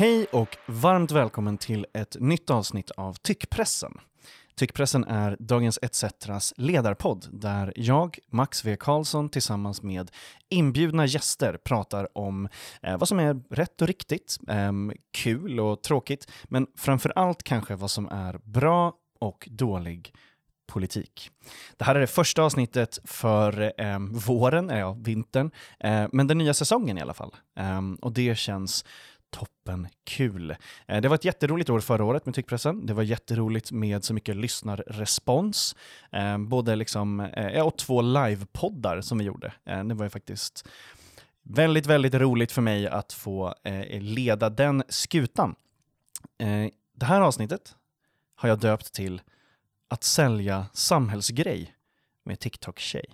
Hej och varmt välkommen till ett nytt avsnitt av Tyckpressen. Tyckpressen är Dagens ETCetras ledarpodd där jag, Max V Karlsson, tillsammans med inbjudna gäster pratar om eh, vad som är rätt och riktigt, eh, kul och tråkigt, men framför allt kanske vad som är bra och dålig politik. Det här är det första avsnittet för eh, våren, ja, vintern, eh, men den nya säsongen i alla fall. Eh, och det känns toppen kul. Eh, det var ett jätteroligt år förra året med Tyckpressen. Det var jätteroligt med så mycket lyssnarrespons. Eh, både liksom, eh, och två livepoddar som vi gjorde. Det var ju faktiskt väldigt, väldigt roligt för mig att få leda den skutan. Det här avsnittet har jag döpt till Att sälja samhällsgrej med TikTok-tjej.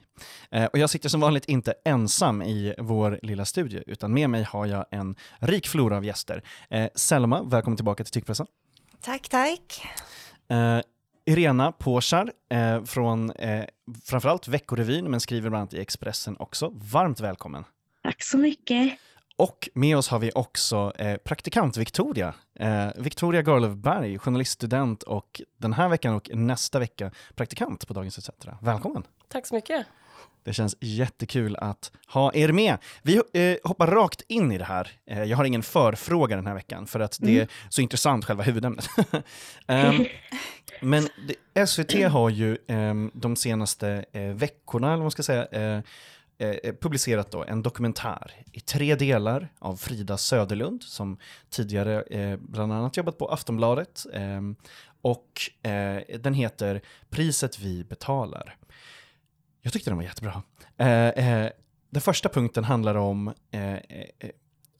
Eh, och jag sitter som vanligt inte ensam i vår lilla studio, utan med mig har jag en rik flora av gäster. Eh, Selma, välkommen tillbaka till Tyckpressen. Tack, tack. Eh, Irena Påsar eh, från eh, framförallt Veckorevyn, men skriver bland annat i Expressen också. Varmt välkommen. Tack så mycket. Och med oss har vi också eh, praktikant Victoria. Eh, Victoria Garlöfberg, journaliststudent och den här veckan och nästa vecka praktikant på Dagens ETC. Välkommen! Tack så mycket! Det känns jättekul att ha er med. Vi eh, hoppar rakt in i det här. Eh, jag har ingen förfråga den här veckan för att det mm. är så intressant, själva huvudämnet. um, men det, SVT har ju um, de senaste eh, veckorna, eller vad man ska säga, eh, Eh, eh, publicerat då en dokumentär i tre delar av Frida Söderlund som tidigare eh, bland annat jobbat på Aftonbladet. Eh, och eh, den heter Priset vi betalar. Jag tyckte den var jättebra. Eh, eh, den första punkten handlar om eh, eh,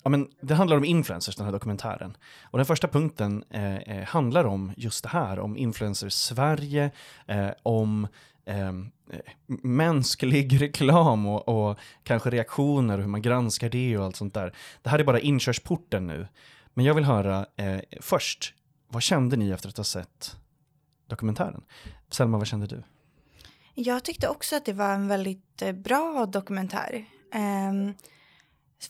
Ja, men det handlar om influencers, den här dokumentären. Och den första punkten eh, handlar om just det här, om influencers Sverige, eh, om ehm, eh, mänsklig reklam och, och, kanske reaktioner och hur man granskar det och allt sånt där. Det här är bara inkörsporten nu. Men jag vill höra eh, först, vad kände ni efter att ha sett dokumentären? Selma, vad kände du? Jag tyckte också att det var en väldigt eh, bra dokumentär. Um,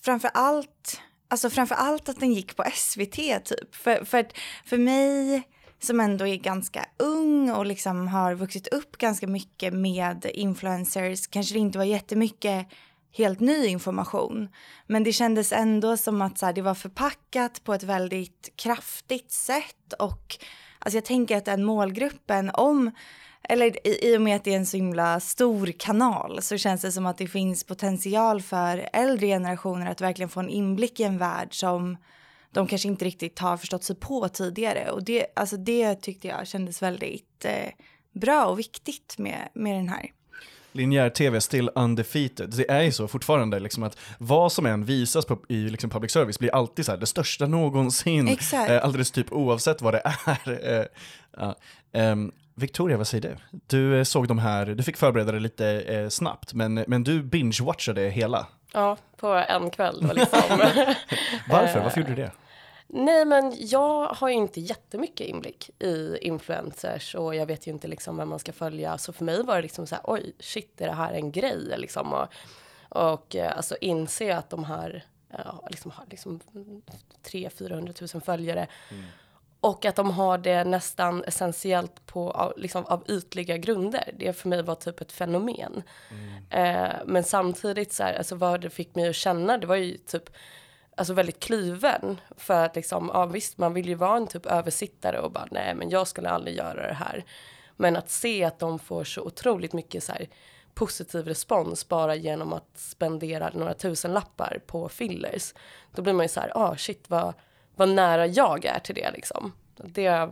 framför allt, alltså framför allt att den gick på SVT typ. För, för, för mig som ändå är ganska ung och liksom har vuxit upp ganska mycket med influencers kanske det inte var jättemycket helt ny information. Men det kändes ändå som att så här, det var förpackat på ett väldigt kraftigt sätt och alltså jag tänker att den målgruppen om eller i, i och med att det är en så himla stor kanal så känns det som att det finns potential för äldre generationer att verkligen få en inblick i en värld som de kanske inte riktigt har förstått sig på tidigare. Och det, alltså det tyckte jag kändes väldigt eh, bra och viktigt med, med den här. Linjär tv still undefeated. Det är ju så fortfarande liksom att vad som än visas på, i liksom public service blir alltid så här, det största någonsin. Exakt. Eh, alldeles typ oavsett vad det är. Eh, ja. um, Victoria, vad säger du? Du eh, såg de här, du fick förbereda dig lite eh, snabbt, men, men du binge-watchade hela. Ja, på en kväll liksom. Varför? Varför gjorde du det? Nej, men jag har ju inte jättemycket inblick i influencers och jag vet ju inte liksom vem man ska följa. Så för mig var det liksom så här, oj, shit, är det här en grej liksom? Och, och eh, alltså inse att de här ja, liksom har liksom 300 000 000 följare. Mm. Och att de har det nästan essentiellt på liksom, av ytliga grunder. Det för mig var typ ett fenomen. Mm. Eh, men samtidigt så här, alltså vad det fick mig att känna, det var ju typ alltså väldigt kluven. För att liksom, ja visst man vill ju vara en typ översittare och bara nej men jag skulle aldrig göra det här. Men att se att de får så otroligt mycket så här, positiv respons bara genom att spendera några tusen lappar på fillers. Då blir man ju så här, ah shit vad, vad nära jag är till det liksom. Det,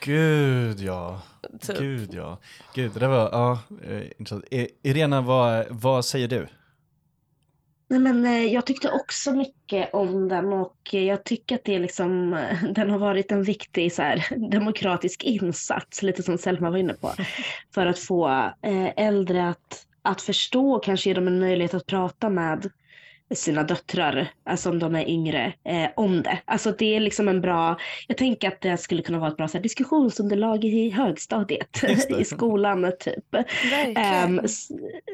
Gud ja. Typ. Gud ja. Gud, det var, ja, eh, intressant. Irena, vad, vad säger du? Nej, men, eh, jag tyckte också mycket om den och jag tycker att det liksom, eh, den har varit en viktig så här, demokratisk insats, lite som Selma var inne på, för att få äldre att, att förstå och kanske ge dem en möjlighet att prata med sina döttrar, alltså om de är yngre, eh, om det. Alltså det är liksom en bra, jag tänker att det skulle kunna vara ett bra så här, diskussionsunderlag i högstadiet, i skolan typ. Um,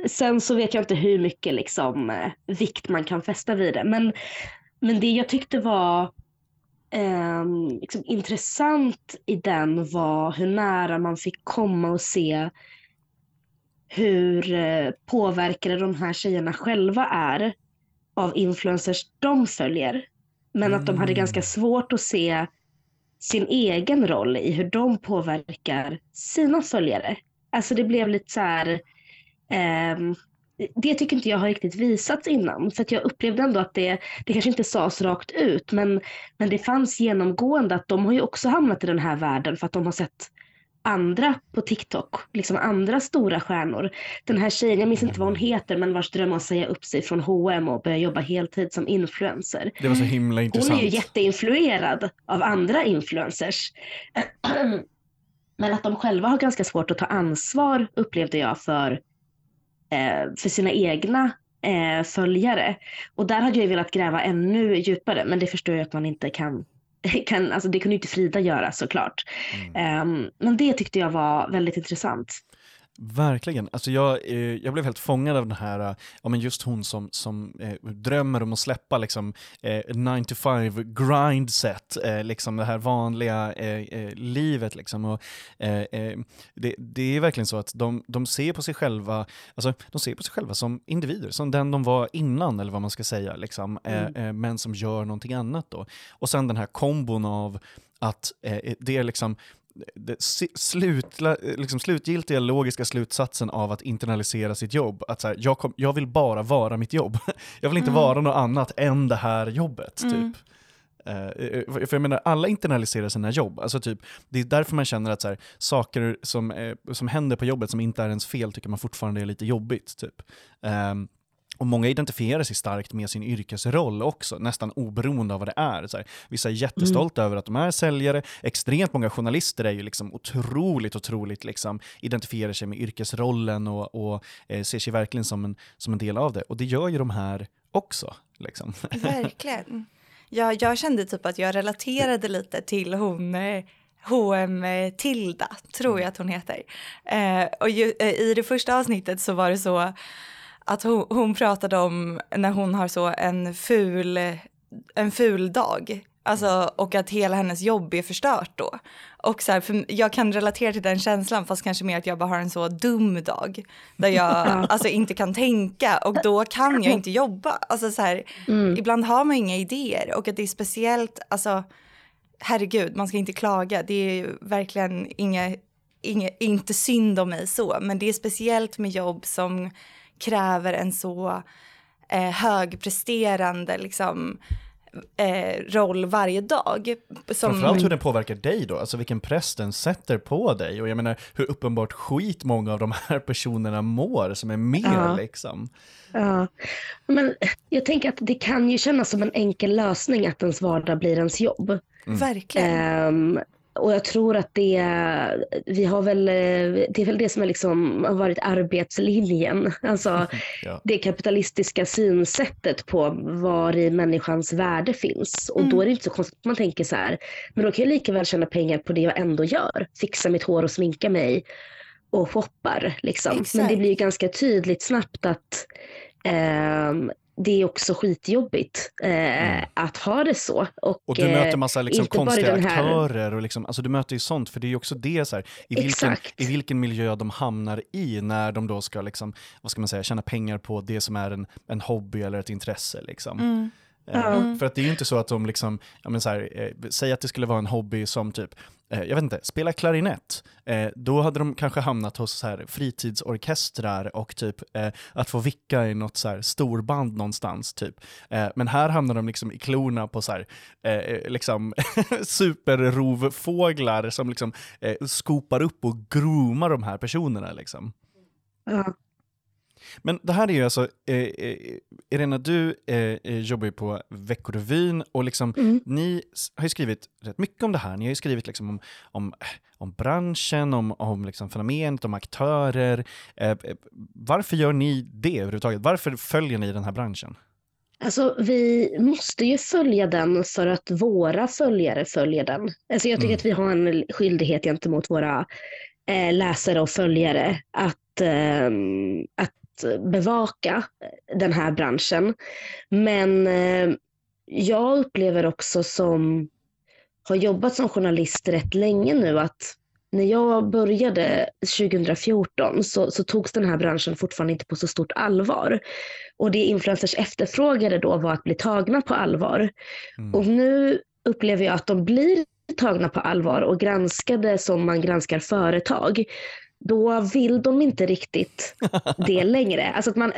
sen så vet jag inte hur mycket liksom, eh, vikt man kan fästa vid det, men, men det jag tyckte var eh, liksom, intressant i den var hur nära man fick komma och se hur eh, påverkade de här tjejerna själva är av influencers de följer. Men mm. att de hade ganska mm. svårt att se sin egen roll i hur de påverkar sina följare. Alltså det blev lite så här, eh, det tycker inte jag har riktigt visats innan. För att jag upplevde ändå att det, det kanske inte sades rakt ut, men, men det fanns genomgående att de har ju också hamnat i den här världen för att de har sett andra på TikTok, liksom andra stora stjärnor. Den här tjejen, jag minns inte vad hon heter, men vars dröm att säga upp sig från H&M och börja jobba heltid som influencer. Det var så himla intressant. Hon är ju jätteinfluerad av andra influencers. Men att de själva har ganska svårt att ta ansvar upplevde jag för, eh, för sina egna eh, följare. Och där hade jag velat gräva ännu djupare, men det förstår jag att man inte kan kan, alltså det kunde ju inte Frida göra såklart. Mm. Um, men det tyckte jag var väldigt intressant. Verkligen. Alltså jag, eh, jag blev helt fångad av den här, eh, ja men just hon som, som eh, drömmer om att släppa liksom eh, 9 to 5 grind set, eh, liksom det här vanliga eh, eh livet liksom. Och, det, det är verkligen så att de, de ser på sig själva, alltså de ser på sig själva som individer, som den de var innan eller vad man ska säga, liksom, mm. men som gör någonting annat då. Och sen den här kombon av att det är liksom det slutla, liksom slutgiltiga logiska slutsatsen av att internalisera sitt jobb. Att så här, jag, kom, jag vill bara vara mitt jobb. Jag vill inte mm. vara något annat än det här jobbet. Mm. typ. Uh, för jag menar, alla internaliserar sina jobb. Alltså typ, det är därför man känner att så här, saker som, uh, som händer på jobbet som inte är ens fel tycker man fortfarande är lite jobbigt. Typ. Um, och många identifierar sig starkt med sin yrkesroll också, nästan oberoende av vad det är. Så här, vissa är jättestolta mm. över att de är säljare, extremt många journalister är ju liksom otroligt, otroligt liksom, identifierar sig med yrkesrollen och, och eh, ser sig verkligen som en, som en del av det. Och det gör ju de här också. Liksom. Verkligen. Ja, jag kände typ att jag relaterade lite till hon H&M Tilda, tror jag att hon heter. Eh, och ju, eh, i det första avsnittet så var det så att hon, hon pratade om när hon har så en ful, en ful dag. Alltså, och att hela hennes jobb är förstört då. Och så här, för jag kan relatera till den känslan fast kanske mer att jag bara har en så dum dag. Där jag alltså, inte kan tänka och då kan jag inte jobba. Alltså, så här, mm. Ibland har man inga idéer och att det är speciellt, alltså herregud man ska inte klaga. Det är verkligen inga, inga, inte synd om mig så men det är speciellt med jobb som kräver en så eh, högpresterande liksom, eh, roll varje dag. Som... Framförallt hur den påverkar dig då, alltså vilken press den sätter på dig och jag menar hur uppenbart skit många av de här personerna mår som är med ja. liksom. Ja, men jag tänker att det kan ju kännas som en enkel lösning att ens vardag blir ens jobb. Mm. Verkligen. Um, och jag tror att det, vi har väl, det är väl det som är liksom, har varit arbetslinjen. Alltså ja. det kapitalistiska synsättet på var i människans värde finns. Och mm. då är det inte så konstigt att man tänker så här, men då kan jag lika väl tjäna pengar på det jag ändå gör. Fixa mitt hår och sminka mig och shoppar. Liksom. Men det blir ganska tydligt snabbt att eh, det är också skitjobbigt eh, mm. att ha det så. Och, och du möter massa eh, liksom, konstiga aktörer och liksom, alltså, du möter ju sånt, för det är ju också det så här, i, vilken, i vilken miljö de hamnar i när de då ska liksom, vad ska man säga, tjäna pengar på det som är en, en hobby eller ett intresse. Liksom. Mm. Mm. För att det är ju inte så att de liksom, ja men så här, eh, säg att det skulle vara en hobby som typ, eh, jag vet inte, spela klarinett. Eh, då hade de kanske hamnat hos så här fritidsorkestrar och typ eh, att få vicka i något så här storband någonstans typ. Eh, men här hamnar de liksom i klorna på så här, eh, liksom superrovfåglar som liksom skopar upp och groomar de här personerna liksom. Ja. Men det här är ju alltså, eh, eh Irena, du eh, eh, jobbar ju på Veckorevyn och liksom, mm. ni har ju skrivit rätt mycket om det här. Ni har ju skrivit liksom om, om, om branschen, om, om liksom fenomenet, om aktörer. Eh, eh, varför gör ni det överhuvudtaget? Varför följer ni den här branschen? Alltså vi måste ju följa den för att våra följare följer den. Alltså jag tycker mm. att vi har en skyldighet gentemot våra eh, läsare och följare att, eh, att bevaka den här branschen. Men eh, jag upplever också som har jobbat som journalist rätt länge nu att när jag började 2014 så, så togs den här branschen fortfarande inte på så stort allvar. Och det influencers efterfrågade då var att bli tagna på allvar. Mm. Och nu upplever jag att de blir tagna på allvar och granskade som man granskar företag då vill de inte riktigt det längre. Alltså, att man,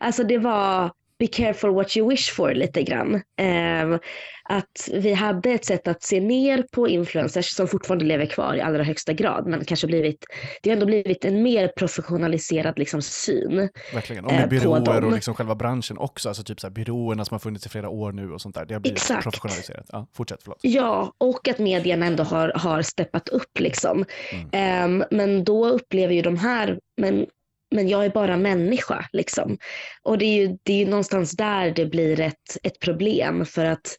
alltså det var be careful what you wish for lite grann. Eh, att vi hade ett sätt att se ner på influencers som fortfarande lever kvar i allra högsta grad men kanske blivit, det har ändå blivit en mer professionaliserad liksom, syn. Verkligen, och med eh, byråer och liksom själva branschen också, alltså typ så här, byråerna som har funnits i flera år nu och sånt där, det har blivit Exakt. professionaliserat. Ja, fortsätt, förlåt. Ja, och att medierna ändå har, har steppat upp liksom. Mm. Eh, men då upplever ju de här, men men jag är bara människa. Liksom. Och det är ju, det är ju någonstans där det blir ett, ett problem för att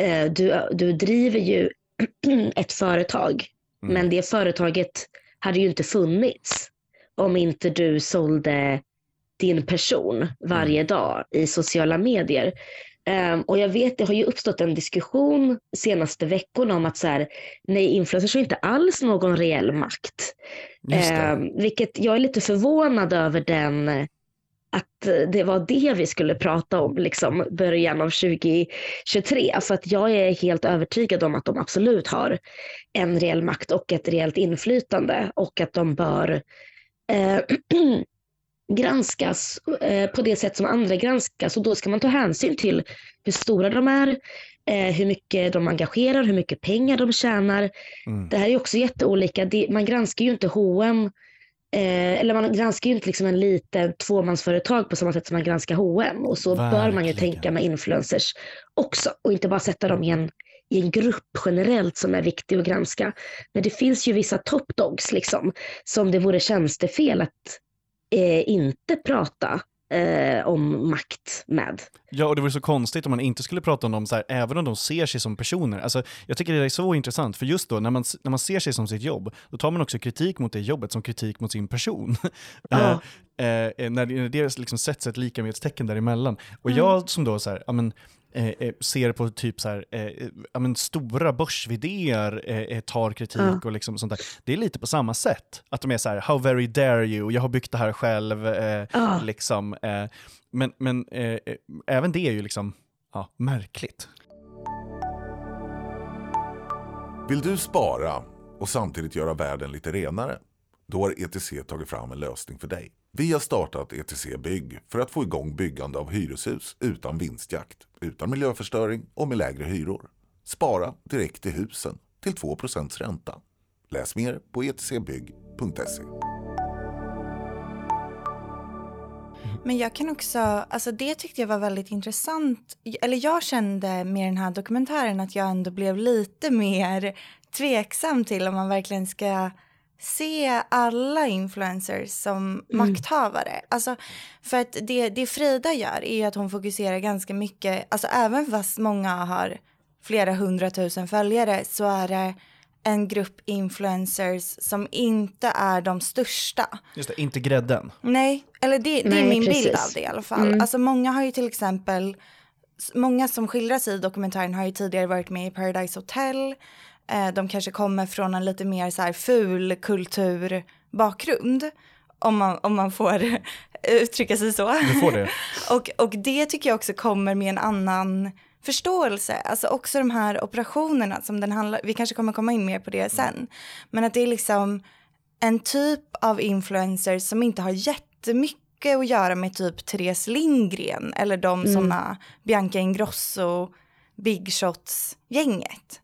eh, du, du driver ju ett företag mm. men det företaget hade ju inte funnits om inte du sålde din person varje mm. dag i sociala medier. Um, och jag vet, det har ju uppstått en diskussion senaste veckorna om att så här, nej, influencers har inte alls någon reell makt. Eh, vilket jag är lite förvånad över den, att det var det vi skulle prata om liksom början av 2023. För alltså att jag är helt övertygad om att de absolut har en reell makt och ett reellt inflytande och att de bör eh, granskas eh, på det sätt som andra granskas och då ska man ta hänsyn till hur stora de är, eh, hur mycket de engagerar, hur mycket pengar de tjänar. Mm. Det här är också jätteolika. Det, man granskar ju inte H&M eh, eller man granskar ju inte liksom en liten tvåmansföretag på samma sätt som man granskar H&M och så Verkligen. bör man ju tänka med influencers också och inte bara sätta dem i en i en grupp generellt som är viktig att granska. Men det finns ju vissa top dogs liksom, som det vore tjänstefel att eh, inte prata eh, om makt med. Ja, och det vore så konstigt om man inte skulle prata om dem så här, även om de ser sig som personer. Alltså, jag tycker det är så intressant, för just då när man, när man ser sig som sitt jobb, då tar man också kritik mot det jobbet som kritik mot sin person. Ja. eh, eh, när det liksom sätts ett likamedstecken däremellan. Och mm. jag som då så här, ja men, Eh, eh, ser på typ så här, eh, eh ja, men stora börs eh, tar kritik ja. och liksom sånt där. Det är lite på samma sätt. Att de är så här, how very dare you, jag har byggt det här själv. Ja. Liksom, men men även det är ju liksom ja, märkligt. Vill du spara och samtidigt göra världen lite renare? Då har ETC tagit fram en lösning för dig. Vi har startat ETC Bygg för att få igång byggande av hyreshus utan vinstjakt, utan miljöförstöring och med lägre hyror. Spara direkt i husen till 2% ränta. Läs mer på etcbygg.se. Men jag kan också, alltså det tyckte jag var väldigt intressant. Eller jag kände med den här dokumentären att jag ändå blev lite mer tveksam till om man verkligen ska se alla influencers som mm. makthavare. Alltså, för att det, det Frida gör är att hon fokuserar ganska mycket, alltså även fast många har flera hundratusen följare så är det en grupp influencers som inte är de största. Just det, inte grädden. Nej, eller det, det Nej, är min precis. bild av det i alla fall. Mm. Alltså många har ju till exempel, många som skildras i dokumentären har ju tidigare varit med i Paradise Hotel de kanske kommer från en lite mer så här ful kulturbakgrund. Om man, om man får uttrycka sig så. Du får det. och, och det tycker jag också kommer med en annan förståelse. Alltså också de här operationerna som den handlar, vi kanske kommer komma in mer på det sen. Men att det är liksom en typ av influencers som inte har jättemycket att göra med typ Therese Lindgren eller de mm. sådana Bianca Ingrosso, Big Shots-gänget.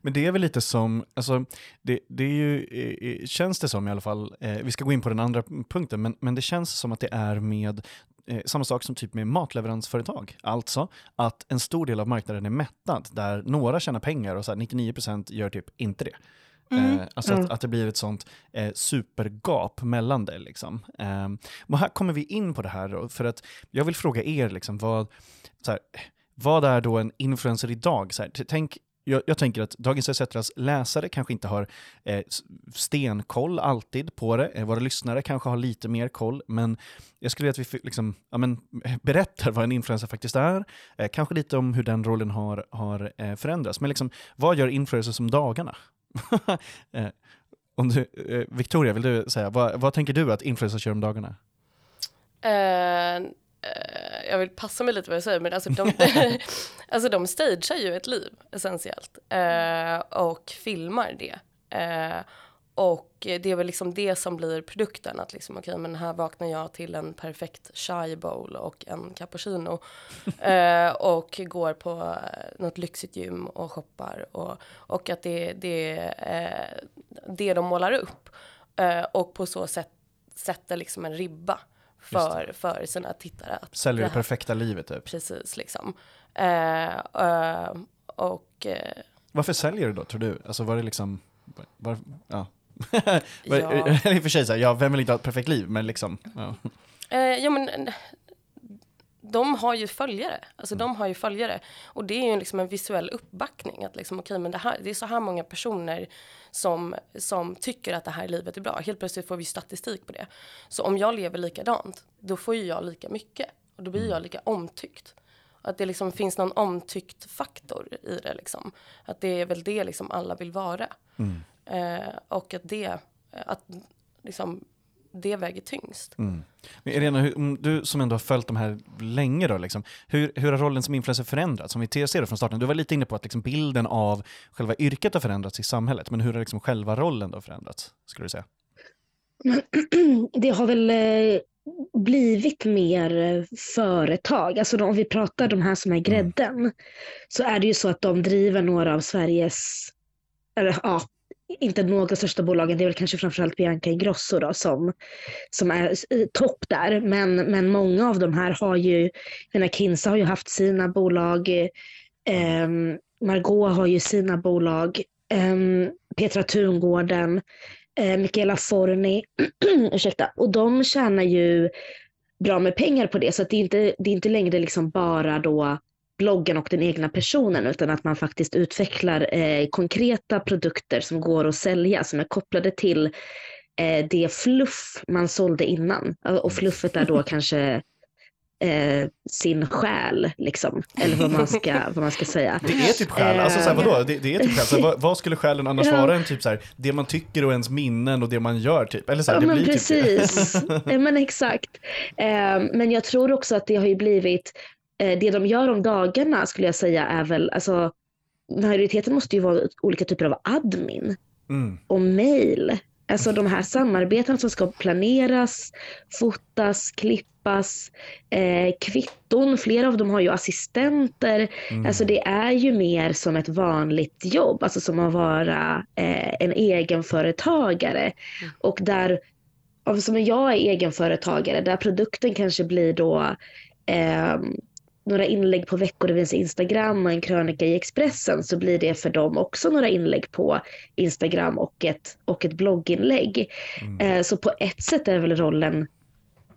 Men det är väl lite som, alltså, det, det är ju, eh, känns det som i alla fall, eh, vi ska gå in på den andra punkten, men, men det känns som att det är med eh, samma sak som typ med matleveransföretag. Alltså att en stor del av marknaden är mättad, där några tjänar pengar och så 99% gör typ inte det. Mm. Eh, alltså mm. att, att, det blir ett sånt eh, supergap mellan det. Liksom. Eh, och här kommer vi in på det här, då, för att jag vill fråga er, liksom, vad, så här, vad är då en influencer idag? Så här, tänk jag, jag tänker att Dagens ETCs läsare kanske inte har eh, stenkoll alltid på det. Eh, våra lyssnare kanske har lite mer koll, men jag skulle vilja att vi liksom, ja, men, eh, berättar vad en influencer faktiskt är. Eh, kanske lite om hur den rollen har, har eh, förändrats. Men liksom, vad gör influencers om dagarna? Eh, om du, eh, Victoria, vill du säga, vad, vad tänker du att influencers gör om dagarna? Uh jag vill passa mig lite vad jag säger, men alltså de, alltså de stagear ju ett liv essentiellt eh, och filmar det. Eh, och det är väl liksom det som blir produkten, att liksom okej okay, men här vaknar jag till en perfekt chai bowl och en cappuccino eh, och går på något lyxigt gym och shoppar och, och att det, det är eh, det de målar upp eh, och på så sätt sätter liksom en ribba för, för sina tittare. Att Säljer det perfekta livet typ. Precis liksom. Eh, eh, och... Eh, Varför säljer du då tror du? Alltså var det liksom, var, ja. Ja. I och för sig, så här, ja, vem vill inte ha ett perfekt liv? Men liksom, ja. Eh, ja, men de har ju följare. Alltså de har ju följare. Och det är ju liksom en visuell uppbackning. Att liksom, okay, men det, här, det är så här många personer som, som tycker att det här livet är bra. Helt plötsligt får vi statistik på det. Så om jag lever likadant, då får ju jag lika mycket. Och då blir jag lika omtyckt. Att det liksom finns någon omtyckt faktor i det. Liksom. Att det är väl det liksom alla vill vara. Mm. Eh, och att det, att liksom, det väger tyngst. Mm. Men Irena, hur, du som ändå har följt de här länge, då, liksom, hur, hur har rollen som influencer förändrats? Om vi ser det från starten, du var lite inne på att liksom bilden av själva yrket har förändrats i samhället, men hur har liksom själva rollen då förändrats, skulle du säga? Det har väl eh, blivit mer eh, företag. Alltså om vi pratar de här som är grädden, mm. så är det ju så att de driver några av Sveriges, eller ja, inte några största bolagen, det är väl kanske framförallt Bianca Ingrosso då, som, som är topp där. Men, men många av de här har ju, menar Kinsa har ju haft sina bolag, eh, Margot har ju sina bolag, eh, Petra Tungården, eh, Michaela Forni, ursäkta, och de tjänar ju bra med pengar på det. Så det, är inte, det är inte längre liksom bara då bloggen och den egna personen utan att man faktiskt utvecklar eh, konkreta produkter som går att sälja som är kopplade till eh, det fluff man sålde innan. Och fluffet är då kanske eh, sin själ, liksom. eller vad man, ska, vad man ska säga. Det är typ själ, alltså såhär, vadå? Det, det är typ själ. Såhär, vad, vad, skulle själen annars ja. vara än typ såhär, det man tycker och ens minnen och det man gör typ? Eller såhär, ja, det men blir precis. Typ det. men exakt. Eh, men jag tror också att det har ju blivit det de gör om dagarna skulle jag säga är väl, alltså majoriteten måste ju vara olika typer av admin mm. och mail. Alltså de här samarbetena som ska planeras, fotas, klippas, eh, kvitton. Flera av dem har ju assistenter. Mm. Alltså det är ju mer som ett vanligt jobb, alltså som att vara eh, en egenföretagare. Mm. Och där, som jag är egenföretagare, där produkten kanske blir då eh, några inlägg på Veckorevins Instagram och en krönika i Expressen så blir det för dem också några inlägg på Instagram och ett, och ett blogginlägg. Mm. Eh, så på ett sätt är väl rollen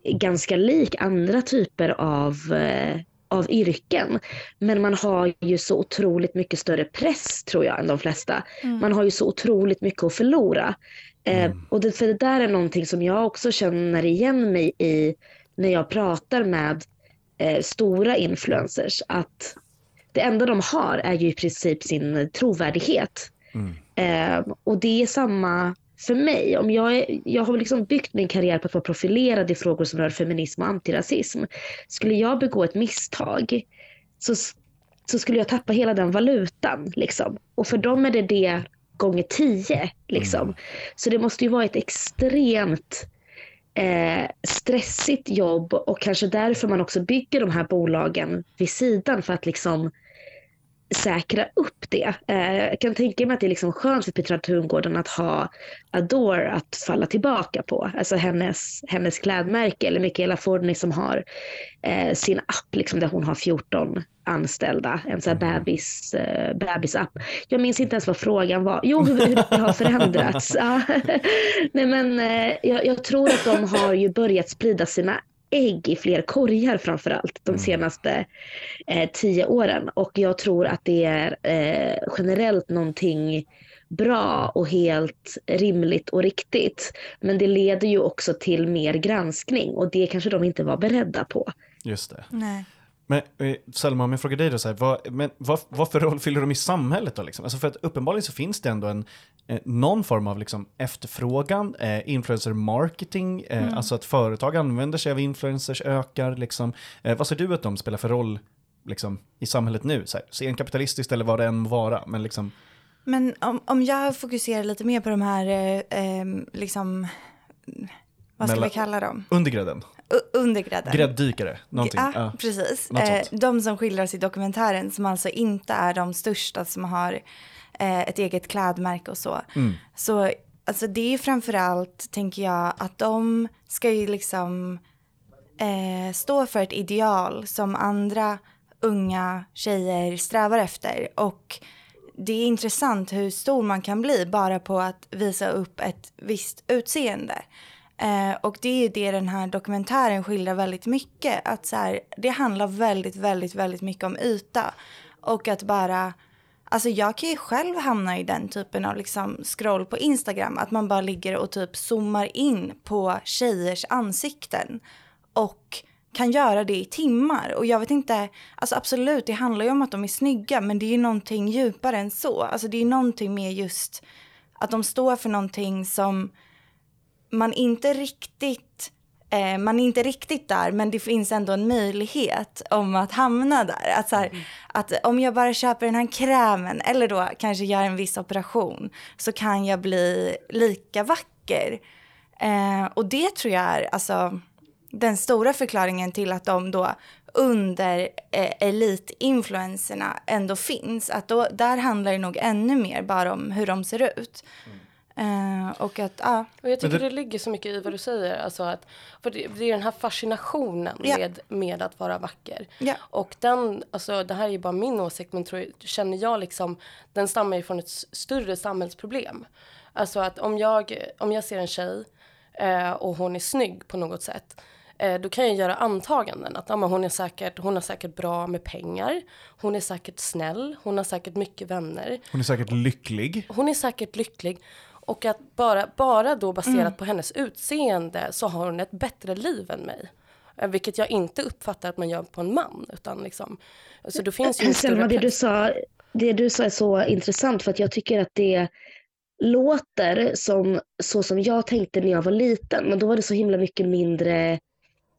ganska lik andra typer av, eh, av yrken. Men man har ju så otroligt mycket större press tror jag än de flesta. Mm. Man har ju så otroligt mycket att förlora. Eh, mm. Och det, för det där är någonting som jag också känner igen mig i när jag pratar med eh, stora influencers att det enda de har är ju i princip sin trovärdighet. Mm. Eh, och det är samma för mig. Om jag, är, jag har liksom byggt min karriär på att vara profilerad i frågor som rör feminism och antirasism. Skulle jag begå ett misstag så, så skulle jag tappa hela den valutan. Liksom. Och för dem är det det gånger tio. Liksom. Mm. Så det måste ju vara ett extremt eh, stressigt jobb och kanske därför man också bygger de här bolagen vid sidan för att liksom säkra upp det. Eh, jag kan tänka mig att det är liksom skönt för Petra Tungården att ha Adore att falla tillbaka på. Alltså hennes, hennes klädmärke eller Michaela Forni som har eh, sin app liksom, där hon har 14 anställda, en sån här mm. bebis, uh, bebisapp. Jag minns inte ens vad frågan var. Jo, hur, hur det har förändrats. Nej, men, uh, jag, jag, tror att de har ju börjat sprida sina ägg i fler korgar framför allt de senaste eh, tio åren. Och jag tror att det är eh, generellt någonting bra och helt rimligt och riktigt. Men det leder ju också till mer granskning och det kanske de inte var beredda på. Just det. Nej. Men eh, Selma, om jag frågar dig då, så här, vad, men, vad, vad för roll fyller de i samhället då? Liksom? Alltså för att uppenbarligen så finns det ändå en, eh, någon form av liksom, efterfrågan, eh, influencer marketing, eh, alltså att företag använder sig av influencers ökar. Liksom. Eh, vad ser du att de spelar för roll liksom, i samhället nu? Så här, senkapitalistiskt eller vad det än må vara. Men liksom, Men om, om jag fokuserar lite mer på de här, eh, liksom, vad ska Mellan- vi kalla dem? undergrädden, U- undergrädden. grädddykare, någonting. Ja, Ja. precis. Eh, de som skildras i dokumentären som alltså inte är de största som har eh, ett eget klädmärke och så. Mm. Så alltså det är framförallt, tänker jag, att de ska ju liksom eh, stå för ett ideal som andra unga tjejer strävar efter. Och det är intressant hur stor man kan bli bara på att visa upp ett visst utseende. Eh, och det är ju det den här dokumentären skildrar väldigt mycket. Att så här, det handlar väldigt, väldigt, väldigt mycket om yta. Och att bara, alltså jag kan ju själv hamna i den typen av liksom scroll på Instagram. Att man bara ligger och typ zoomar in på tjejers ansikten. Och kan göra det i timmar. Och jag vet inte, alltså absolut det handlar ju om att de är snygga. Men det är ju någonting djupare än så. Alltså det är någonting med just att de står för någonting som man inte riktigt eh, man är inte riktigt där men det finns ändå en möjlighet om att hamna där. Att, så här, att om jag bara köper den här krämen eller då kanske gör en viss operation så kan jag bli lika vacker. Eh, och det tror jag är alltså, den stora förklaringen till att de då under eh, elitinfluenserna ändå finns. Att då, där handlar det nog ännu mer bara om hur de ser ut. Eh, och att, ja. Och jag tycker det- det... ligger så mycket i vad du säger. Alltså att, för det, det är den här fascinationen Ja. med, med att vara vacker. Ja. Och den, alltså det här är ju bara min åsikt men tror, känner jag liksom, den stammar ju från ett större samhällsproblem. Alltså att om jag, om jag ser en tjej eh, och hon är snygg på något sätt. Eh, då kan jag göra antaganden att ja, hon, är säkert, hon har säkert bra med pengar. Hon är säkert snäll. Hon har säkert mycket vänner. Hon är säkert lycklig. Hon är säkert lycklig. Och att bara, bara då baserat Mm. på hennes utseende så har hon ett bättre liv än mig. Eh, Vilket jag inte uppfattar att man gör på en man. Utan liksom, så då finns ju Selma, det du, sa, det du sa är så intressant för att jag tycker att det låter som så som jag tänkte när jag var liten. Men då var det så himla mycket mindre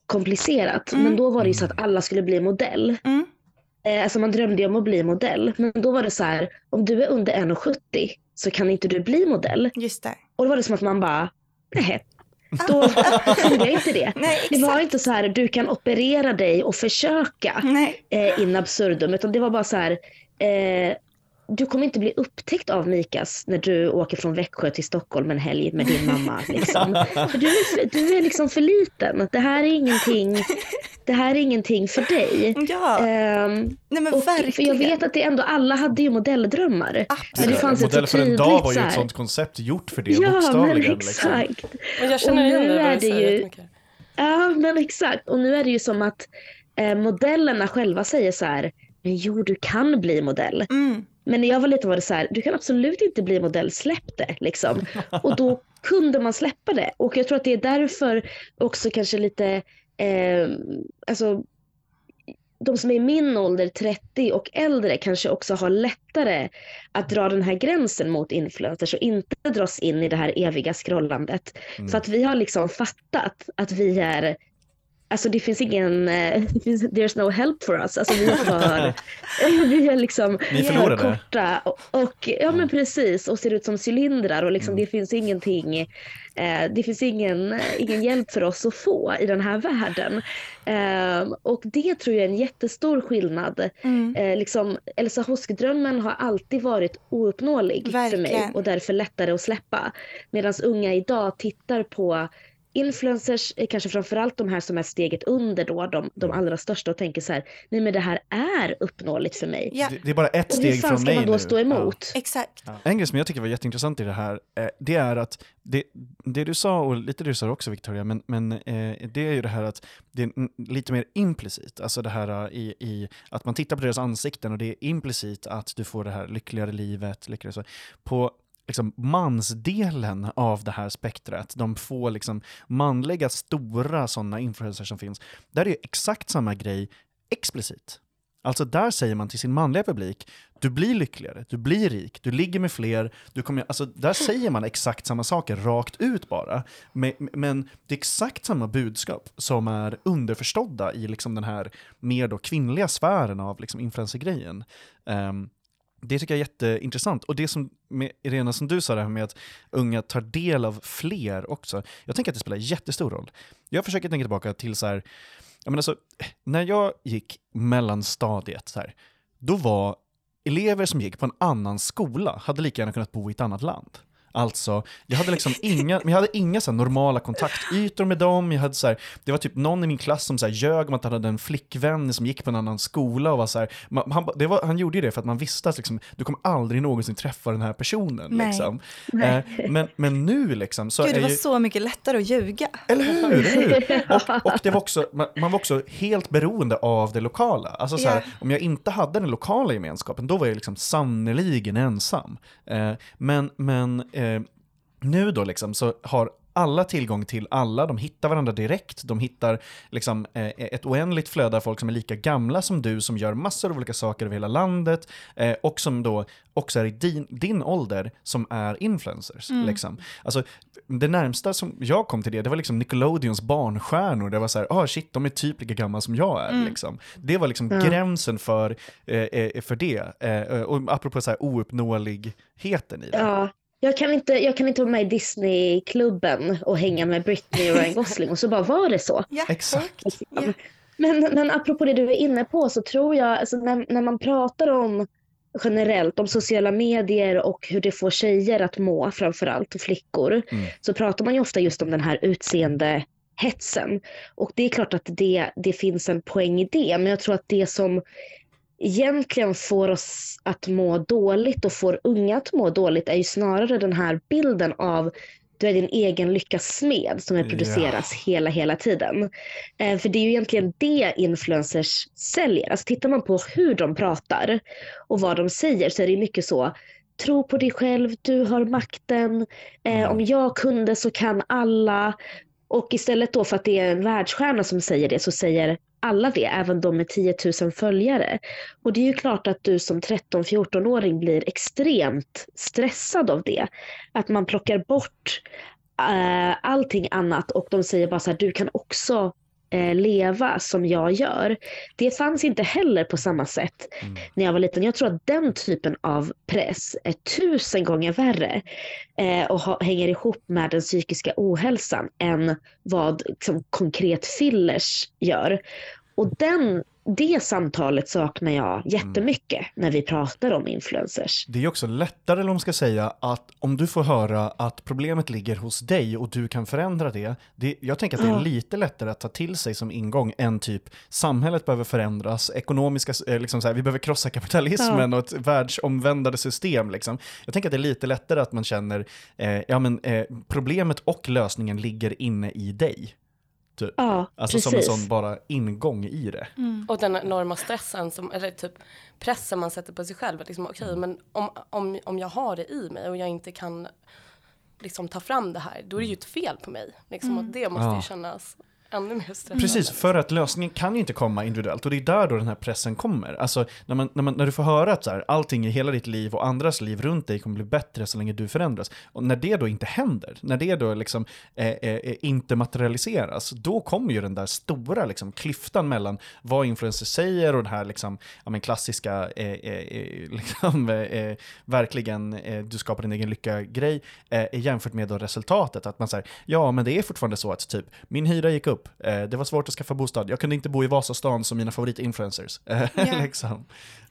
komplicerat. Men då var det ju så att alla skulle bli modell. Mm. Eh, Alltså man drömde ju om att bli modell. Men då var det så här, om du är under 1,70 så kan inte du bli modell. Just det. Och då var det som att man bara, nej, då gjorde jag inte det. Nej, Det var inte så här, du kan operera dig och försöka eh, in absurdum. Utan det var bara så här, eh, du kommer inte bli upptäckt av Mikas när du åker från Växjö till Stockholm en helg med din mamma. Liksom. För du, är, för- du är liksom för liten. Det här är ingenting, det här är ingenting för dig. Ja, Ehm, nej men och, verkligen. för jag vet att det ändå, alla hade ju modelldrömmar. Men det Absolut. fanns ett så Modell för en dag var ju ett sånt koncept gjort för det, Ja, men bokstavligen. Liksom. exakt. Och jag känner och igen nu det, är det ju-. Ja, men exakt. Och nu är det ju som att eh, modellerna själva säger så här, men jo, du kan bli modell. Mm. Men när jag var liten var det så här, du kan absolut inte bli modell, släpp det. Liksom. Och då kunde man släppa det. Och jag tror att det är därför också kanske lite, eh, alltså de som är i min ålder, 30 och äldre, kanske också har lättare att dra den här gränsen mot influencers och inte dras in i det här eviga scrollandet. För att vi har liksom fattat att vi är Alltså det finns ingen, eh, det finns, there's no help for us. Alltså vi är för, vi är liksom förlorade. för korta och, och, ja men precis och ser ut som cylindrar och liksom det finns ingenting, eh, det finns ingen, ingen hjälp för oss att få i den här världen. Eh, och det tror jag är en jättestor skillnad. Mm. Eh, liksom, Elsa Hosk-drömmen har alltid varit ouppnåelig för mig och därför lättare att släppa. Medan unga idag tittar på influencers är kanske framförallt de här som är steget under då, de, de allra största och tänker så här, nej men det här är uppnåeligt för mig. Ja, Det, det är bara ett Och hur steg fan från ska mig man då nu. stå emot? exakt. Ja. En grej som jag tycker var jätteintressant i det här, eh, det är att det, det du sa, och lite det du sa också Victoria, men, men eh, det är ju det här att det är lite mer implicit, alltså det här eh, i, i att man tittar på deras ansikten och det är implicit att du får det här lyckligare livet, lyckligare så. På liksom mansdelen av det här spektrat, de få liksom manliga stora sådana influencers som finns, där är det exakt samma grej explicit. Alltså där säger man till sin manliga publik, du blir lyckligare, du blir rik, du ligger med fler, du kommer, alltså där säger man exakt samma saker rakt ut bara. Men, men det är exakt samma budskap som är underförstådda i liksom den här mer då kvinnliga sfären av liksom influencergrejen. Um, det tycker jag är jätteintressant. Och det som, med Irena, som du sa det här med att unga tar del av fler också. Jag tänker att det spelar jättestor roll. Jag försöker tänka tillbaka till så här, jag menar så, när jag gick mellanstadiet, så här, då var elever som gick på en annan skola hade lika gärna kunnat bo i ett annat land. Alltså, jag hade liksom inga, men jag hade inga så normala kontaktytor med dem. Jag hade så här, det var typ någon i min klass som så här ljög om att han hade en flickvän som gick på en annan skola och var så här, man, han, det var, han gjorde ju det för att man visste att liksom, du kommer aldrig någonsin träffa den här personen. Nej. Liksom. Eh, men, men nu liksom så Gud, det var ju, så mycket lättare att ljuga. eller hur? Hur? Och, och det var också, man, man var också helt beroende av det lokala. Alltså så här, Ja. Om jag inte hade den lokala gemenskapen, då var jag liksom sannerligen ensam. Eh, men men eh, nu då liksom så har alla tillgång till alla, de hittar varandra direkt, de hittar liksom eh, ett oändligt flöde av folk som är lika gamla som du, som gör massor av olika saker över hela landet eh, och som då också är i din, din ålder som är influencers. Liksom. Alltså, det närmsta som jag kom till det, det var liksom Nickelodeons barnstjärnor. Det var så här, ah shit, de är typ lika gamla som jag är. Liksom. Det var liksom gränsen för, eh, eh, för det. Eh, och apropå så här ouppnåeligheten i det. Ja, jag kan inte, jag kan inte vara med i Disneyklubben och hänga med Britney och Ryan Gosling och så bara var det så. Ja. Exakt. Ja. Men, men apropå det du är inne på så tror jag, alltså när, när man pratar om generellt om sociala medier och hur det får tjejer att må framförallt och flickor Mm. så pratar man ju ofta just om den här utseendehetsen. Och det är klart att det, det finns en poäng i det men jag tror att det som egentligen får oss att må dåligt och får unga att må dåligt är ju snarare den här bilden av du är din egen lyckas smed som reproduceras hela, hela tiden. Eh, för det är ju egentligen det influencers säljer. Alltså tittar man på hur de pratar och vad de säger så är det mycket så Tro på dig själv, du har makten, eh, om jag kunde så kan alla. Och istället då för att det är en världsstjärna som säger det så säger alla det, även de med 10 000 följare. Och det är ju klart att du som 13-14-åring blir extremt stressad av det. Att man plockar bort uh, allting annat och de säger bara så här, du kan också leva som jag gör. Det fanns inte heller på samma sätt när jag var liten. Jag tror att den typen av press är tusen gånger värre eh, och hänger ihop med den psykiska ohälsan än vad liksom, konkret fillers gör. Och den, det samtalet saknar jag jättemycket när vi pratar om influencers. Det är också lättare, eller om man ska säga, att om du får höra att problemet ligger hos dig och du kan förändra det. det jag tänker att det är Ja. lite lättare att ta till sig som ingång än typ samhället behöver förändras, ekonomiska, eh, liksom så här, vi behöver krossa kapitalismen och ett världsomvändande system. Liksom. Jag tänker att det är lite lättare att man känner, eh, ja men eh, problemet och lösningen ligger inne i dig. Typ. Ja, Alltså precis. som en sån bara ingång i det. Och den enorma stressen, som, eller typ pressen man sätter på sig själv. Liksom, okej, men om, om, om jag har det i mig och jag inte kan liksom, ta fram det här, då är det ju ett fel på mig. Liksom, och det måste Ja. ju kännas ännu mer stressad. Precis, för att lösningen kan ju inte komma individuellt och det är där då den här pressen kommer. Alltså när, man, när, man, när du får höra att så här, allting i hela ditt liv och andras liv runt dig kommer bli bättre så länge du förändras. Och när det då inte händer, när det då liksom eh, eh, eh inte materialiseras, då kommer ju den där stora liksom, klyftan mellan vad influencers säger och den här liksom, ja, men klassiska, eh, eh, eh, liksom, eh, eh, verkligen eh, du skapar din egen lycka-grej eh, jämfört med då resultatet. Att man säger, ja men det är fortfarande så att typ min hyra gick upp, upp. Eh, det var svårt att skaffa bostad. Jag kunde inte bo i Vasastan som mina favoritinfluencers. Eh, Ja. liksom.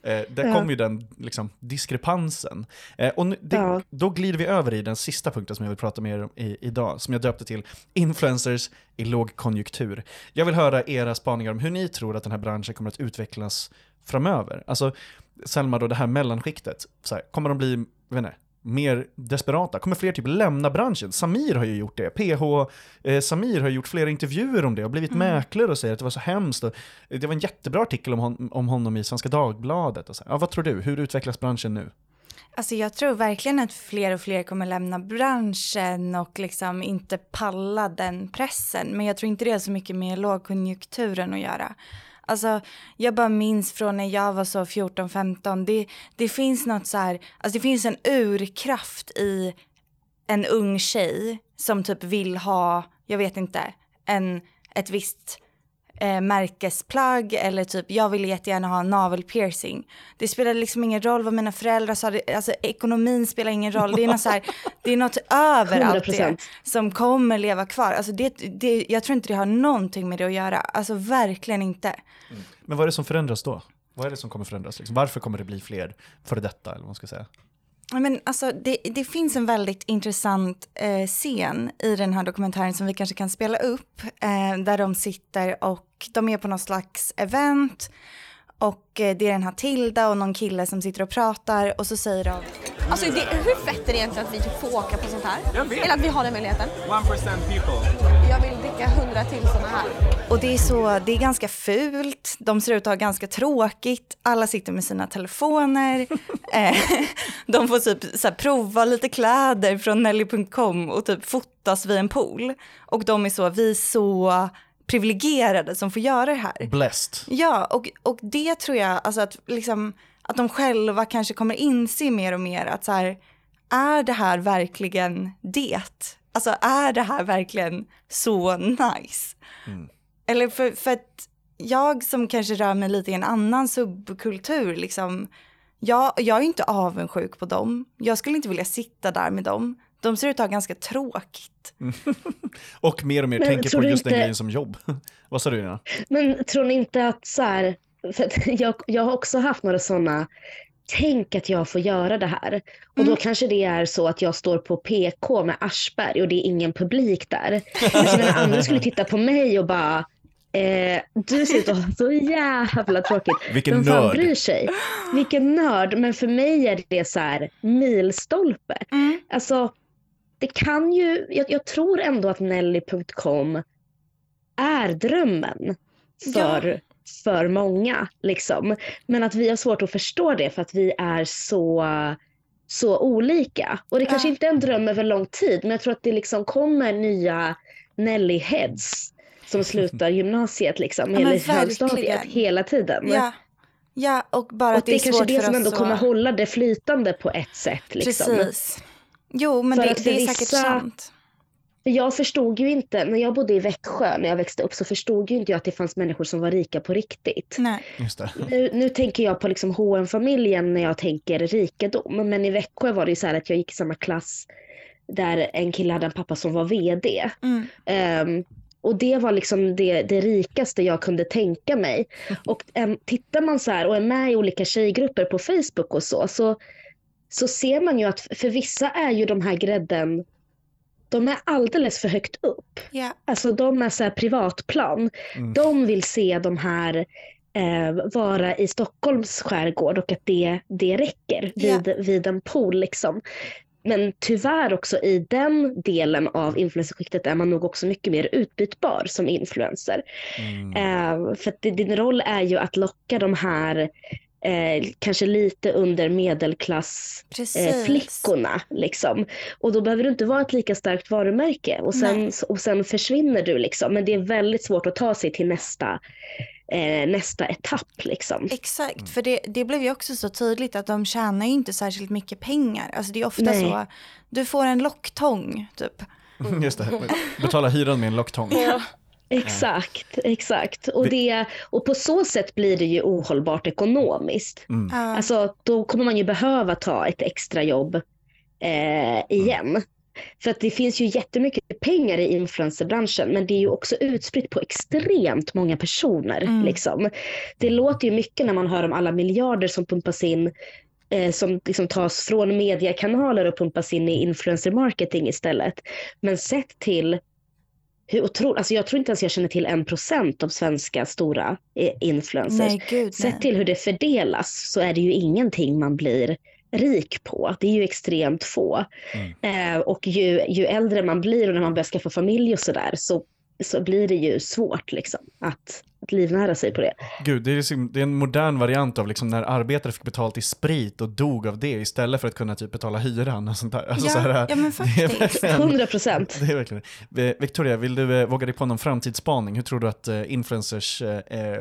eh, där Ja. kom ju den liksom, diskrepansen. Eh, och nu, det, Ja. Då glider vi över i den sista punkten som jag vill prata med er om i, idag, som jag döpte till influencers i lågkonjunktur. Jag vill höra era spaningar om hur ni tror att den här branschen kommer att utvecklas framöver. Alltså, Selma, då det här mellanskiktet, så här, kommer de bli, jag vet inte, mer desperata? Kommer fler typ lämna branschen? Samir har ju gjort det. PH eh, Samir har gjort flera intervjuer om det och blivit mäklare och säger att det var så hemskt. Och, det var en jättebra artikel om, hon, om honom i Svenska Dagbladet. Och så. Ja, vad tror du? Hur utvecklas branschen nu? Alltså jag tror verkligen att fler och fler kommer lämna branschen och liksom inte palla den pressen. Men jag tror inte det har så mycket med lågkonjunkturen att göra. Alltså jag bara minns från när jag var så 14-15, det, det finns något så här, alltså det finns en urkraft i en ung tjej som typ vill ha, jag vet inte, en, ett visst eh, märkesplagg eller typ jag ville jättegärna ha en navelpiercing. Det spelade liksom ingen roll vad mina föräldrar sa, det- alltså ekonomin spelar ingen roll. Det är något, så här, det är något över allt det 100%. som kommer leva kvar. Alltså det, det, jag tror inte det har någonting med det att göra, alltså verkligen inte. Men vad är det som förändras då? Vad är det som kommer förändras? Liksom? Varför kommer det bli fler före detta, eller vad man ska säga? Ja, Men alltså, det, det finns en väldigt intressant eh, scen i den här dokumentären som vi kanske kan spela upp. Eh, där de sitter och de är på någon slags event. Och eh, det är den här Tilda och någon kille som sitter och pratar och så säger de Alltså det, hur fett är det egentligen att vi typ får åka på sånt här? Eller att vi har den möjligheten? 1% people. Dricka hundra till såna här. Och det är, så, det är ganska fult, de ser ut att ha ganska tråkigt, alla sitter med sina telefoner. eh, de får typ så här, prova lite kläder från Nelly.com och typ fotas vid en pool. Och de är så, vi är så privilegierade som får göra det här. Blessed. Ja, och, och det tror jag, alltså att, liksom, att de själva kanske kommer inse mer och mer att så här, är det här verkligen det? Alltså är det här verkligen så nice? Eller för, för att jag som kanske rör mig lite i en annan subkultur, liksom, jag, jag är inte avundsjuk på dem. Jag skulle inte vilja sitta där med dem. De ser ut att ha ganska tråkigt. Och mer och mer Men tänker på just den inte- grejen som jobb. vad sa du Ina? Men tror ni inte att så här, för jag, jag har också haft några sådana, tänk att jag får göra det här. Och då kanske det är så att jag står på PK med Aschberg och det är ingen publik där. Men så när andra skulle titta på mig och bara, eh, du ser ut att ha så jävla tråkigt. Vilken Vem fan nörd. bryr sig? Vilken nörd. Men för mig är det så här milstolpe. Alltså, det kan ju, jag, jag tror ändå att Nelly.com är drömmen för, för många. Liksom. Men att vi har svårt att förstå det för att vi är så, så olika. Och det kanske Ja. inte är en dröm över lång tid, men jag tror att det liksom kommer nya Nelly-heads som slutar gymnasiet liksom, Ja, eller högstadiet hela tiden. Ja, ja och bara Och att det, det är är kanske svårt det för som ändå att- kommer hålla det flytande på ett sätt. Liksom. Precis. Jo, men För det, det är säkert vissa- sant. För Jag förstod ju inte, när jag bodde i Växjö när jag växte upp så förstod ju inte jag att det fanns människor som var rika på riktigt. Nej. Just det. Nu, nu tänker jag på liksom hm familjen när jag tänker rikedom. Men i Växjö var det ju så här att jag gick i samma klass där en kille hade en pappa som var vd. Mm. Ehm, och det var liksom det, det rikaste jag kunde tänka mig. Och um, tittar man så här och är med i olika tjejgrupper på Facebook och så, så, så ser man ju att för vissa är ju de här grädden, de är alldeles för högt upp. Ja. Alltså de är så här privatplan. Mm. De vill se de här eh, vara i Stockholms skärgård och att det, det räcker vid, vid en pool. Liksom. Men tyvärr också i den delen av influencerskiktet är man nog också mycket mer utbytbar som influencer. Mm. Eh, för att din roll är ju att locka de här eh, kanske lite under medelklass eh. Liksom. Och då behöver du inte vara ett lika starkt varumärke och sen, Nej. och sen försvinner du. Liksom. Men det är väldigt svårt att ta sig till nästa, eh, nästa etapp. Liksom. Exakt, för det, det blev ju också så tydligt att de tjänar ju inte särskilt mycket pengar. Alltså det är ofta Nej. så, du får en locktång typ. Just det. Betala hyran med en locktång. Exakt, exakt. Och, det, och på så sätt blir det ju ohållbart ekonomiskt. Mm. Alltså då kommer man ju behöva ta ett extra jobb eh, igen. För att det finns ju jättemycket pengar i influencerbranschen men det är ju också utspritt på extremt många personer. Mm. Liksom. Det låter ju mycket när man hör om alla miljarder som pumpas in eh, som liksom tas från mediekanaler och pumpas in i influencer marketing istället. Men sett till hur otroligt, alltså jag tror inte ens jag känner till en procent av svenska stora eh, influencers. Nej, gud Sett nej. till hur det fördelas så är det ju ingenting man blir rik på. Det är ju extremt få. Eh, och ju, ju äldre man blir och när man börjar skaffa familj och sådär så, så blir det ju svårt liksom att, att livnära sig på det. Gud, det är, liksom, det är en modern variant av liksom när arbetare fick betalt i sprit och dog av det istället för att kunna typ betala hyran och sånt där. Alltså, Ja, så här, ja, men det är faktiskt. verkligen- 100 procent. Det är verkligen. Eh, Victoria, vill du eh, våga dig på någon framtidsspaning? Hur tror du att eh, influencers, eh,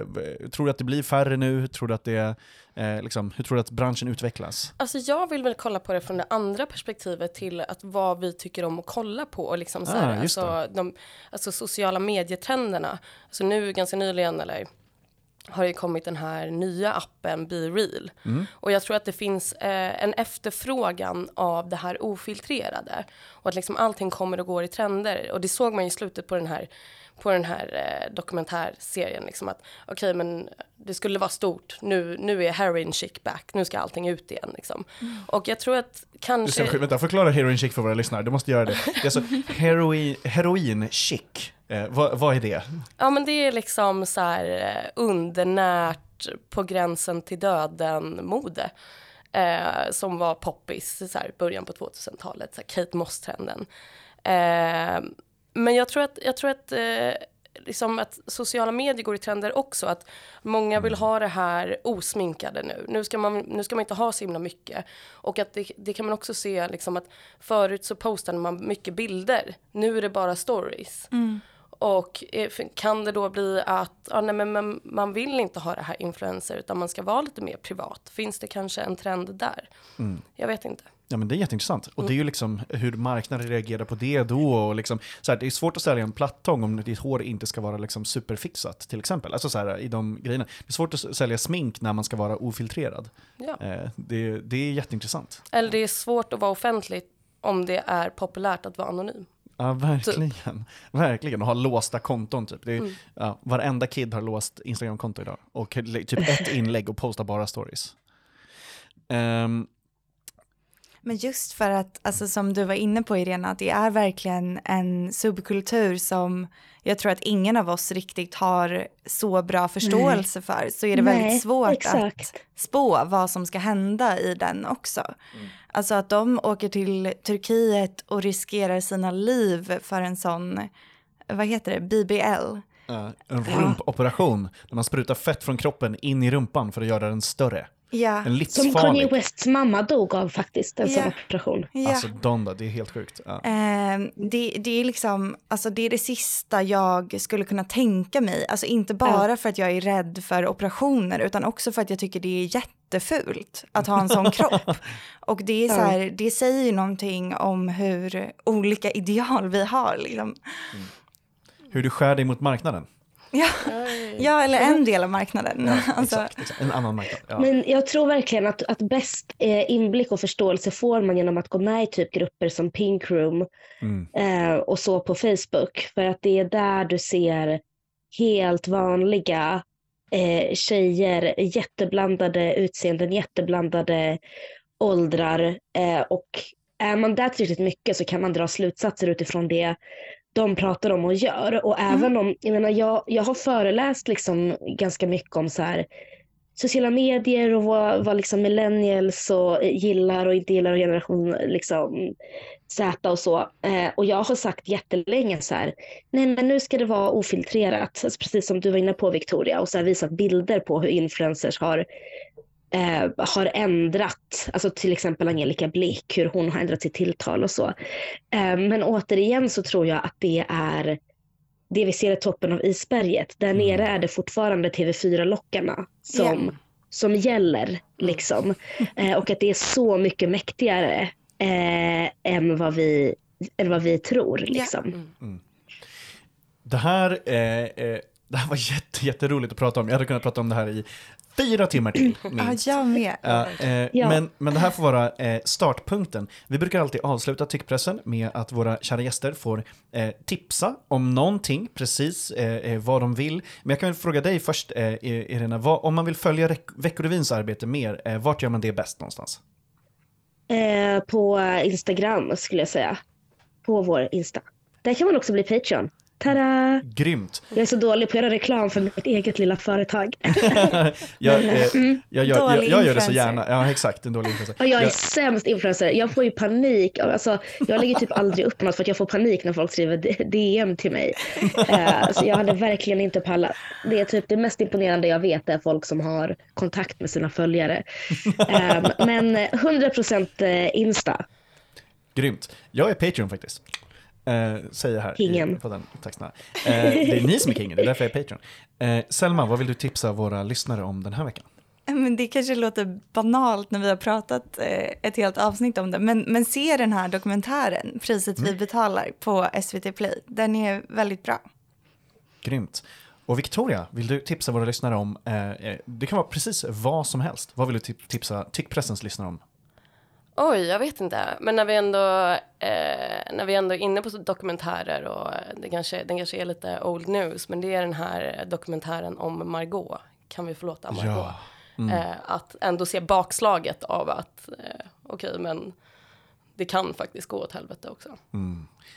tror du att det blir färre nu? Hur tror du att, det, eh, liksom, hur tror du att branschen utvecklas? Alltså jag vill väl kolla på det från det andra perspektivet till att vad vi tycker om att kolla på. Och liksom så här, Ah, alltså, de, alltså sociala medietrenderna. Alltså nu ganska nyligen eller har ju kommit den här nya appen Be Real. Och jag tror att det finns eh, en efterfrågan av det här ofiltrerade. Och att liksom allting kommer och går i trender. Och det såg man ju i slutet på den här, på den här eh, dokumentärserien. Liksom att okej men det skulle vara stort. Nu, nu är heroin chic back. Nu ska allting ut igen liksom. Och jag tror att Du kanske... ser, vänta, förklara heroin chic för våra lyssnare. Du måste göra det. Det är alltså heroin, heroin chic. Eh, vad, vad är det? Ja men det är liksom så här eh, undernärt på gränsen till döden-mode. Eh, som var poppis så här, början på 2000-talet, så här Kate Moss-trenden. Eh, men jag tror att, jag tror att, eh, liksom att sociala medier går i trender också. Att många vill ha det här osminkade nu. Nu ska man, nu ska man inte ha så himla mycket. Och att det, det kan man också se liksom att förut så postade man mycket bilder. Nu är det bara stories. Och eh, kan det då bli att ja, nej, men man, vill inte ha det här influencer utan man ska vara lite mer privat? Finns det kanske en trend där? Jag vet inte. Ja men det är jätteintressant. Och det är ju liksom hur marknaden reagerar på det då. Och liksom, så här, det är svårt att sälja en plattång om ditt hår inte ska vara liksom superfixat till exempel. Alltså så här, i de grejerna. Det är svårt att sälja smink när man ska vara ofiltrerad. Ja. Eh, det, det är jätteintressant. Eller det är svårt att vara offentlig om det är populärt att vara anonym. Ja, verkligen. Verkligen. Och ha låsta konton typ. Det är, ja, varenda kid har låst Instagram-konto idag. Och typ ett inlägg och postar bara stories. Ehm, Men just för att, alltså som du var inne på Irena, att det är verkligen en subkultur som jag tror att ingen av oss riktigt har så bra förståelse för, så är det Nej, väldigt svårt att exakt. spå vad som ska hända i den också. Alltså att de åker till Turkiet och riskerar sina liv för en sån, vad heter det, BBL. eh, en rumpoperation. Där man sprutar fett från kroppen in i rumpan för att göra den större. Ja, En Som Kanye livsfarlig. Wests mamma dog av faktiskt, en sån Ja. operation. ja. Alltså Donda, det är helt sjukt. Ja. Eh, det, det är liksom, alltså det är det sista jag skulle kunna tänka mig. Alltså inte bara för att jag är rädd för operationer utan också för att jag tycker det är jättefult att ha en sån kropp. Och det är så här, det säger ju någonting om hur olika ideal vi har liksom. Hur du skär dig mot marknaden. Ja, ja eller en del av marknaden. alltså, Exakt, exakt. En annan marknad. Ja. Men jag tror verkligen att, att bäst eh, inblick och förståelse får man genom att gå med i typ grupper som Pink Room Mm. eh, och så på Facebook. För att det är där du ser helt vanliga eh, tjejer, jätteblandade utseenden, jätteblandade åldrar. Eh, och är man där tillräckligt mycket så kan man dra slutsatser utifrån det de pratar om och gör. Och även om, jag menar jag, jag har föreläst liksom ganska mycket om så här sociala medier och vad, vad liksom millennials och gillar och inte gillar och generation liksom Z och så. Eh, och jag har sagt jättelänge så här, nej men nu ska det vara ofiltrerat, alltså precis som du var inne på Victoria och så visat bilder på hur influencers har eh, har ändrat, alltså till exempel Angelica Blick, hur hon har ändrat sitt tilltal och så. Eh, men återigen så tror jag att det är det vi ser i toppen av isberget. Där nere är det fortfarande TV4-lockarna som, Ja. som gäller. Liksom. Eh, och att det är så mycket mäktigare eh, än, vad vi, än vad vi tror. Liksom. Det här, eh, eh, det här var jätte, jätteroligt att prata om. Jag hade kunnat prata om det här i fyra timmar till. Ja, minst. jag med. Ja, eh, Ja. Men, men det här får vara eh, startpunkten. Vi brukar alltid avsluta tyckpressen med att våra kära gäster får eh, tipsa om någonting, precis eh, eh, vad de vill. Men jag kan väl fråga dig först, eh, Irena, vad, om man vill följa Veckorevyns arbete mer, vart gör man det bäst någonstans? På Instagram skulle jag säga. På vår Insta. Där kan man också bli Patreon. Tada! Grymt. Jag är så dålig på att göra reklam för mitt eget lilla företag. Jag, eh, jag, jag, jag, Dålig jag gör det så gärna. Ja, exakt. En dålig influencer. Och jag är Jag- sämst influencer. Jag får ju panik. Alltså, jag lägger typ aldrig upp något för att jag får panik när folk skriver DM till mig. Eh, så jag hade verkligen inte pallat. Det är typ det mest imponerande jag vet är folk som har kontakt med sina följare. Eh, men 100% Insta. Grymt. Jag är Patreon faktiskt. Eh, säger jag här. i- Kingen. På den, tack snälla. Eh, det är ni som är kingen, det är därför jag är Patreon. Eh, Selma, vad vill du tipsa våra lyssnare om den här veckan? Men det kanske låter banalt när vi har pratat eh, ett helt avsnitt om det, men, men se den här dokumentären, Priset vi betalar, på SVT Play. Den är väldigt bra. Grymt. Och Victoria, vill du tipsa våra lyssnare om, eh, eh, det kan vara precis vad som helst. Vad vill du tip- tipsa Tyckpressens lyssnare om? Oj, jag vet inte. Men när vi ändå, eh, när vi ändå är inne på dokumentärer och det kanske, den kanske är lite old news, men det är den här dokumentären om Margot. Kan vi förlåta Margot? Eh, att ändå se bakslaget av att, eh, okej, men det kan faktiskt gå åt helvete också.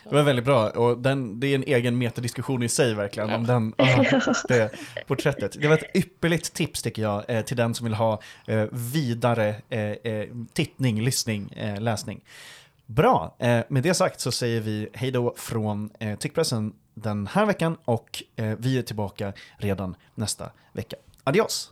Det var väldigt bra och den, det är en egen metadiskussion i sig verkligen om den, ah, det porträttet. Det var ett ypperligt tips tycker jag eh, till den som vill ha eh, vidare eh, tittning, lyssning, eh, läsning. Bra, eh, med det sagt så säger vi hej då från eh, Tyckpressen den här veckan och eh, vi är tillbaka redan nästa vecka. Adios!